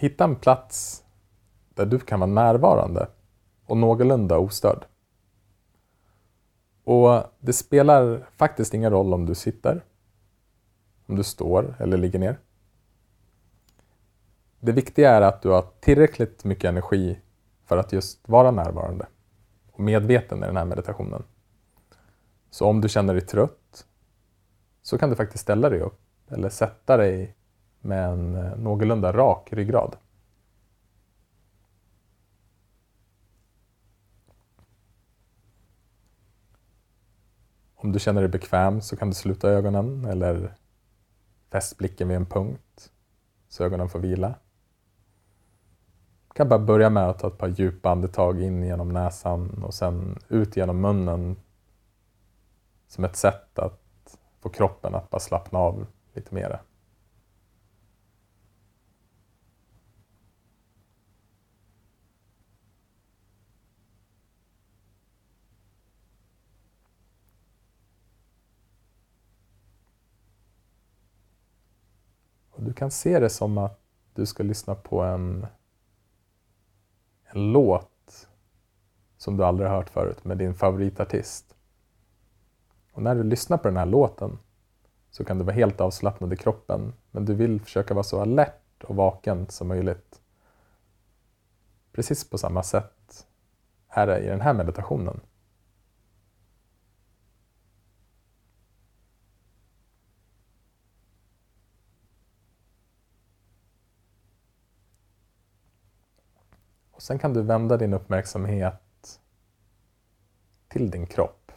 hitta en plats där du kan vara närvarande och någorlunda ostörd. Och det spelar faktiskt ingen roll om du sitter, om du står eller ligger ner. Det viktiga är att du har tillräckligt mycket energi för att just vara närvarande och medveten i den här meditationen. Så om du känner dig trött så kan du faktiskt ställa dig upp eller sätta dig med en eh, någorlunda rak ryggrad. Om du känner dig bekväm så kan du sluta ögonen eller fäst blicken vid en punkt så ögonen får vila. Du kan bara börja med att ta ett par djupa andetag in genom näsan och sen ut genom munnen som ett sätt att få kroppen att bara slappna av lite mera. Du kan se det som att du ska lyssna på en, en låt som du aldrig har hört förut med din favoritartist. Och när du lyssnar på den här låten så kan du vara helt avslappnad i kroppen men du vill försöka vara så alert och vaken som möjligt. Precis på samma sätt är det i den här meditationen. Och sen kan du vända din uppmärksamhet till din kropp.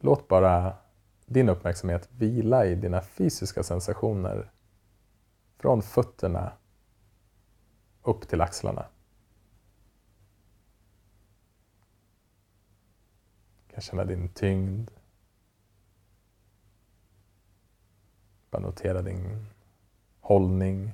Låt bara din uppmärksamhet vila i dina fysiska sensationer från fötterna upp till axlarna. Kan känna din tyngd. Bara notera din hållning.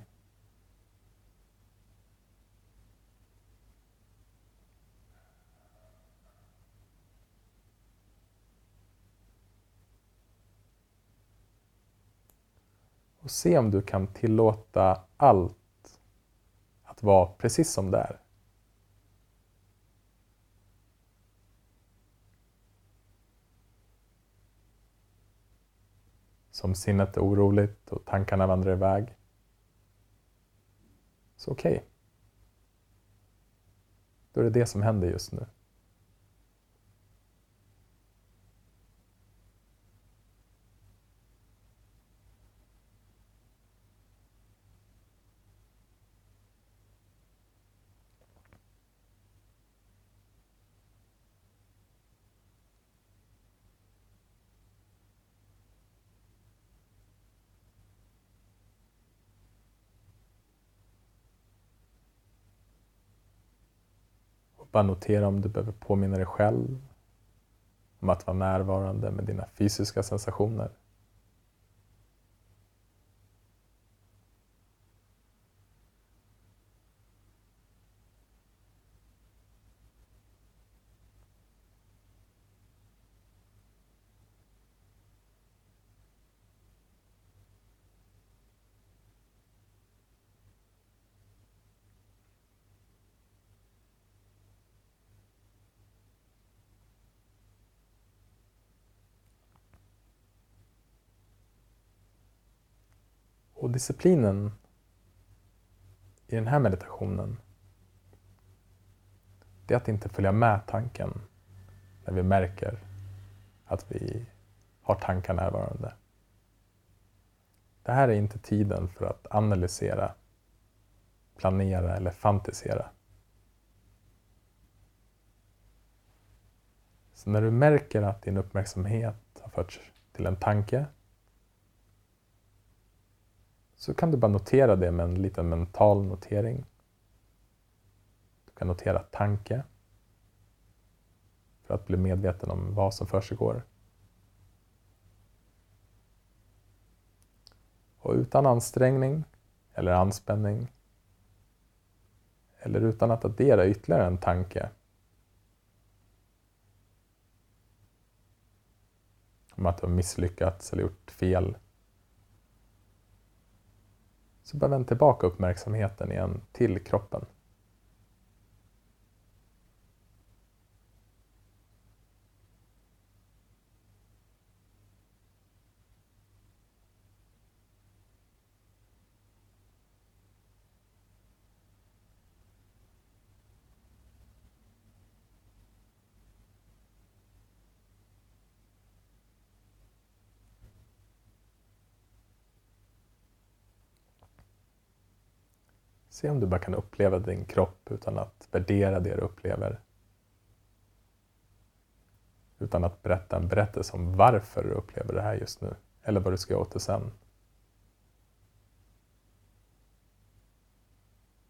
Och se om du kan tillåta allt att vara precis som det är. Som sinnet är oroligt och tankarna vandrar iväg. Så okej. Okay. Då är det det som händer just nu. Bara notera om du behöver påminna dig själv om att vara närvarande med dina fysiska sensationer. Disciplinen i den här meditationen det är att inte följa med tanken när vi märker att vi har tankar närvarande. Det här är inte tiden för att analysera, planera eller fantisera. Så när du märker att din uppmärksamhet har förts till en tanke så kan du bara notera det med en liten mental notering. Du kan notera tanke för att bli medveten om vad som försiggår. Och utan ansträngning eller anspänning eller utan att addera ytterligare en tanke om att du har misslyckats eller gjort fel så bara vänd tillbaka uppmärksamheten igen till kroppen. Se om du bara kan uppleva din kropp utan att värdera det du upplever. Utan att berätta en berättelse om varför du upplever det här just nu. Eller vad du ska göra åt det sen.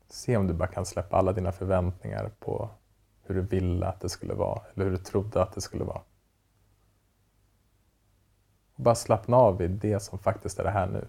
Se om du bara kan släppa alla dina förväntningar på hur du ville att det skulle vara eller hur du trodde att det skulle vara. Och bara slappna av vid det som faktiskt är det här nu.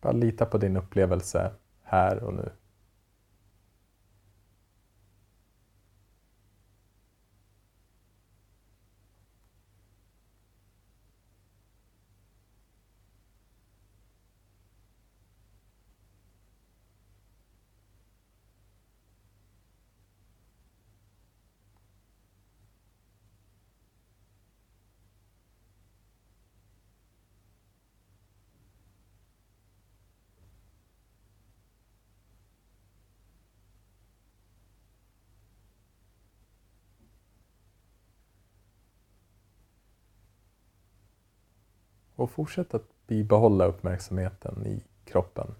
Bara lita på din upplevelse här och nu. Och fortsätt att bibehålla uppmärksamheten i kroppen.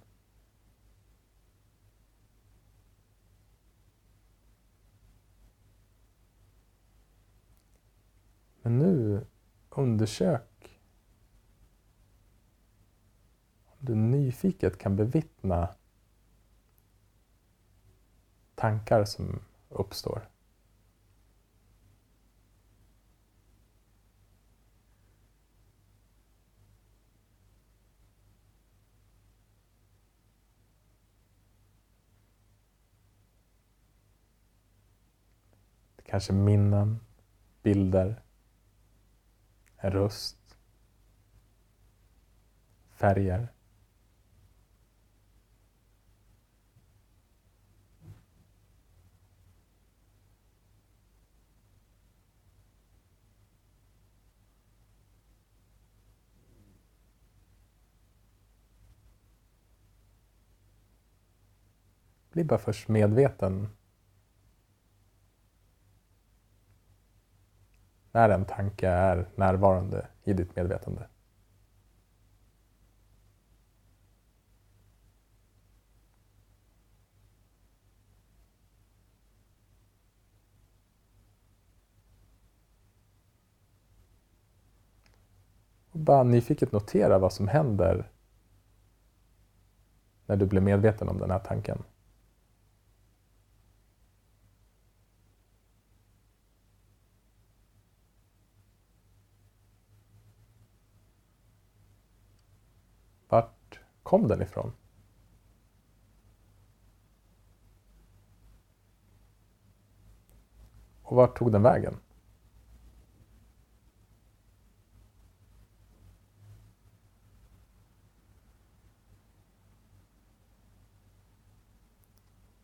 Men nu undersök om du nyfiket kan bevittna tankar som uppstår. Kanske minnen, bilder, en röst, färger. Bli bara först medveten när en tanke är närvarande i ditt medvetande. Och bara nyfiket notera vad som händer när du blir medveten om den här tanken. Vart kom den ifrån? Och vart tog den vägen?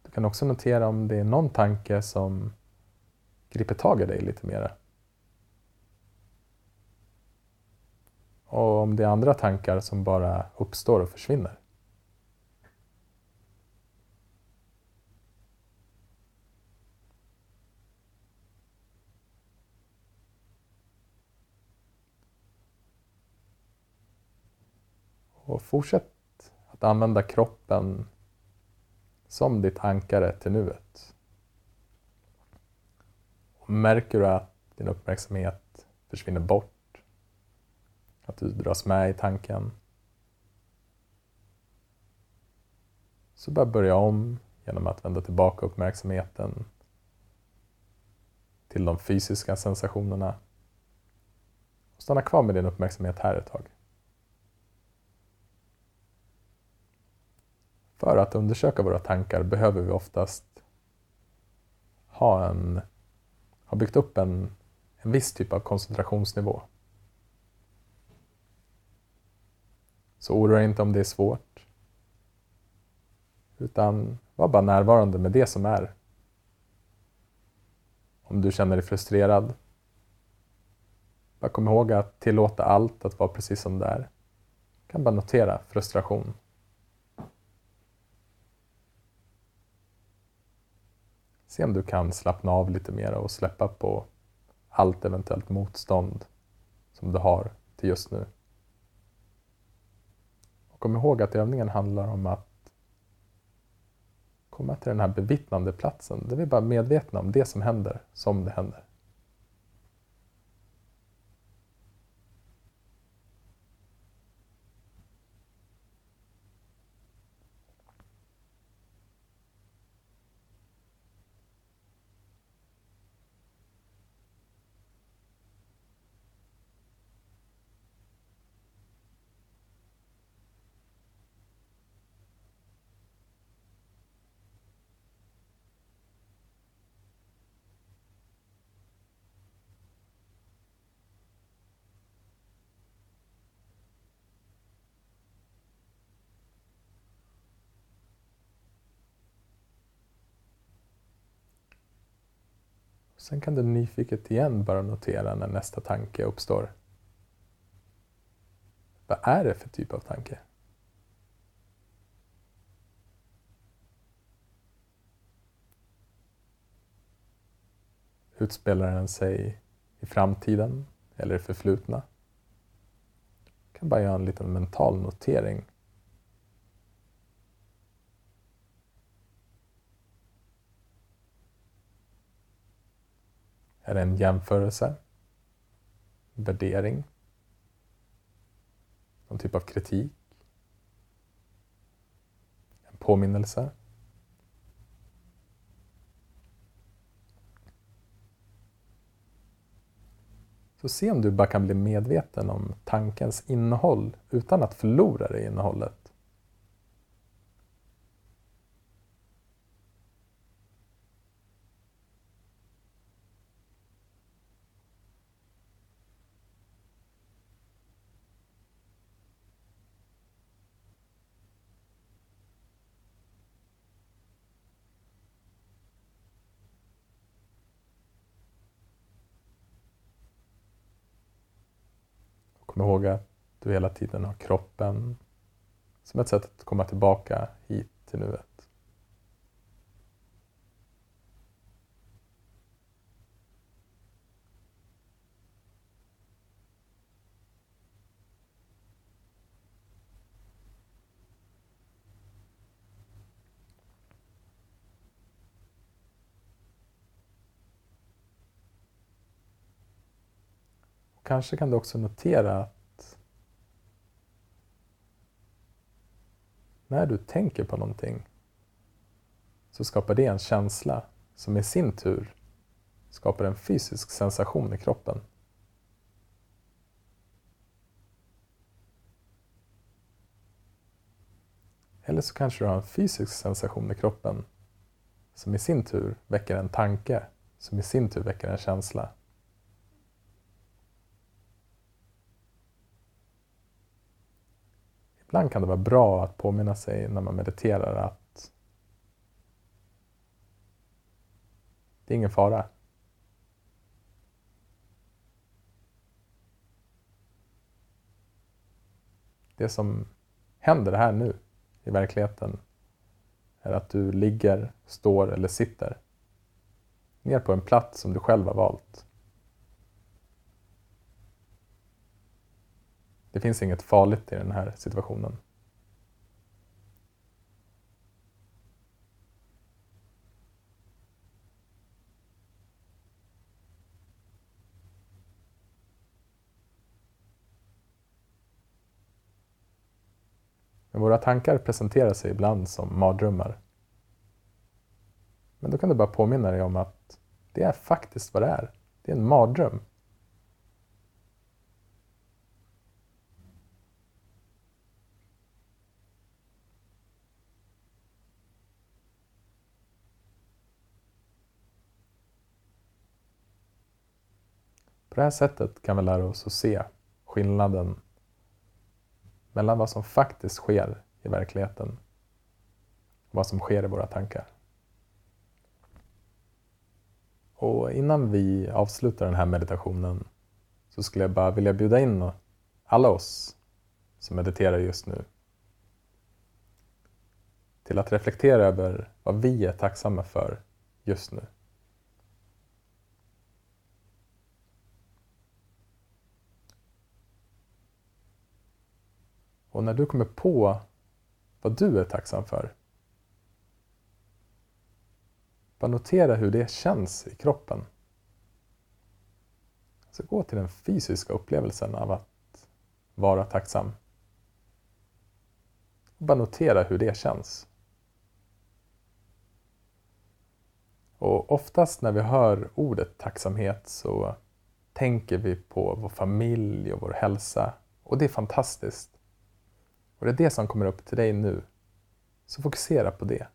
Du kan också notera om det är någon tanke som griper tag i dig lite mera. Och om det är andra tankar som bara uppstår och försvinner. Och fortsätt att använda kroppen som ditt ankare till nuet. Och märker du att din uppmärksamhet försvinner bort att du dras med i tanken. Så bara börja om genom att vända tillbaka uppmärksamheten till de fysiska sensationerna. Och stanna kvar med din uppmärksamhet här ett tag. För att undersöka våra tankar behöver vi oftast ha, en, ha byggt upp en, en viss typ av koncentrationsnivå. Så oroa dig inte om det är svårt. Utan var bara närvarande med det som är. Om du känner dig frustrerad, bara kom ihåg att tillåta allt att vara precis som det är. Du kan bara notera frustration. Se om du kan slappna av lite mer och släppa på allt eventuellt motstånd som du har till just nu. Kom ihåg att övningen handlar om att komma till den här bevittnande platsen där vi bara är medvetna om det som händer som det händer. Sen kan du nyfiket igen bara notera när nästa tanke uppstår. Vad är det för typ av tanke? Utspelar den sig i framtiden eller i förflutna? Du kan bara göra en liten mental notering Är det en jämförelse? Värdering? Någon typ av kritik? En påminnelse? Så se om du bara kan bli medveten om tankens innehåll utan att förlora det innehållet. Kom ihåg att du hela tiden har kroppen som ett sätt att komma tillbaka hit till nuet. Kanske kan du också notera att när du tänker på någonting så skapar det en känsla som i sin tur skapar en fysisk sensation i kroppen. Eller så kanske du har en fysisk sensation i kroppen som i sin tur väcker en tanke som i sin tur väcker en känsla. Ibland kan det vara bra att påminna sig när man mediterar att det är ingen fara. Det som händer här nu i verkligheten är att du ligger, står eller sitter ner på en plats som du själv har valt. Det finns inget farligt i den här situationen. Men våra tankar presenterar sig ibland som mardrömmar. Men då kan du bara påminna dig om att det är faktiskt vad det är. Det är en mardröm På det här sättet kan vi lära oss att se skillnaden mellan vad som faktiskt sker i verkligheten och vad som sker i våra tankar. Och innan vi avslutar den här meditationen så skulle jag bara vilja bjuda in alla oss som mediterar just nu till att reflektera över vad vi är tacksamma för just nu. Och när du kommer på vad du är tacksam för, bara notera hur det känns i kroppen. Så gå till den fysiska upplevelsen av att vara tacksam. Och bara notera hur det känns. Och oftast när vi hör ordet tacksamhet så tänker vi på vår familj och vår hälsa. Och det är fantastiskt. Och det är det som kommer upp till dig nu. Så fokusera på det.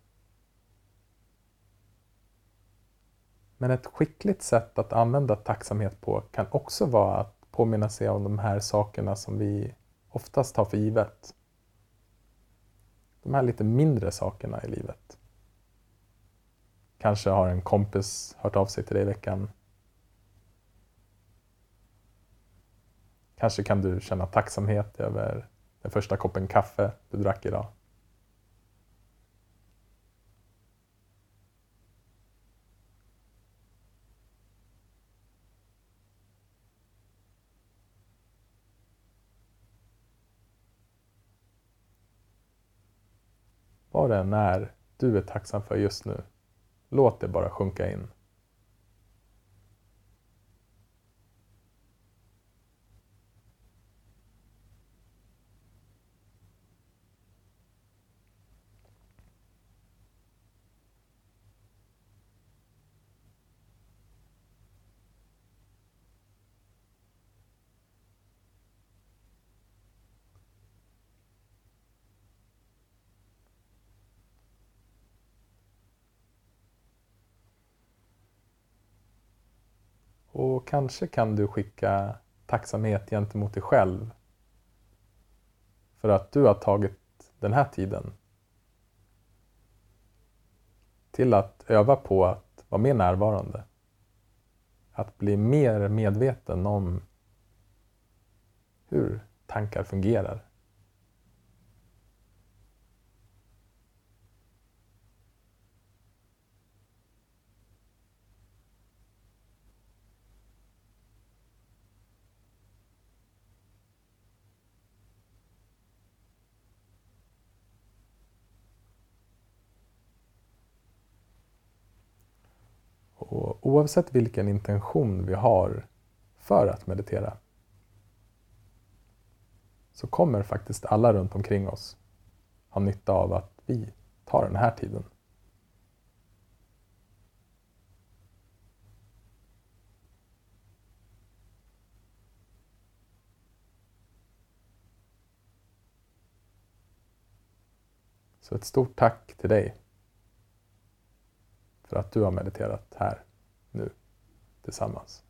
Men ett skickligt sätt att använda tacksamhet på kan också vara att påminna sig om de här sakerna som vi oftast tar för givet. De här lite mindre sakerna i livet. Kanske har en kompis hört av sig till dig i veckan. Kanske kan du känna tacksamhet över den första koppen kaffe du drack idag? Vad det än är du är tacksam för just nu, låt det bara sjunka in. Och kanske kan du skicka tacksamhet gentemot dig själv för att du har tagit den här tiden till att öva på att vara mer närvarande. Att bli mer medveten om hur tankar fungerar. Oavsett vilken intention vi har för att meditera så kommer faktiskt alla runt omkring oss ha nytta av att vi tar den här tiden. Så ett stort tack till dig för att du har mediterat här nu tillsammans.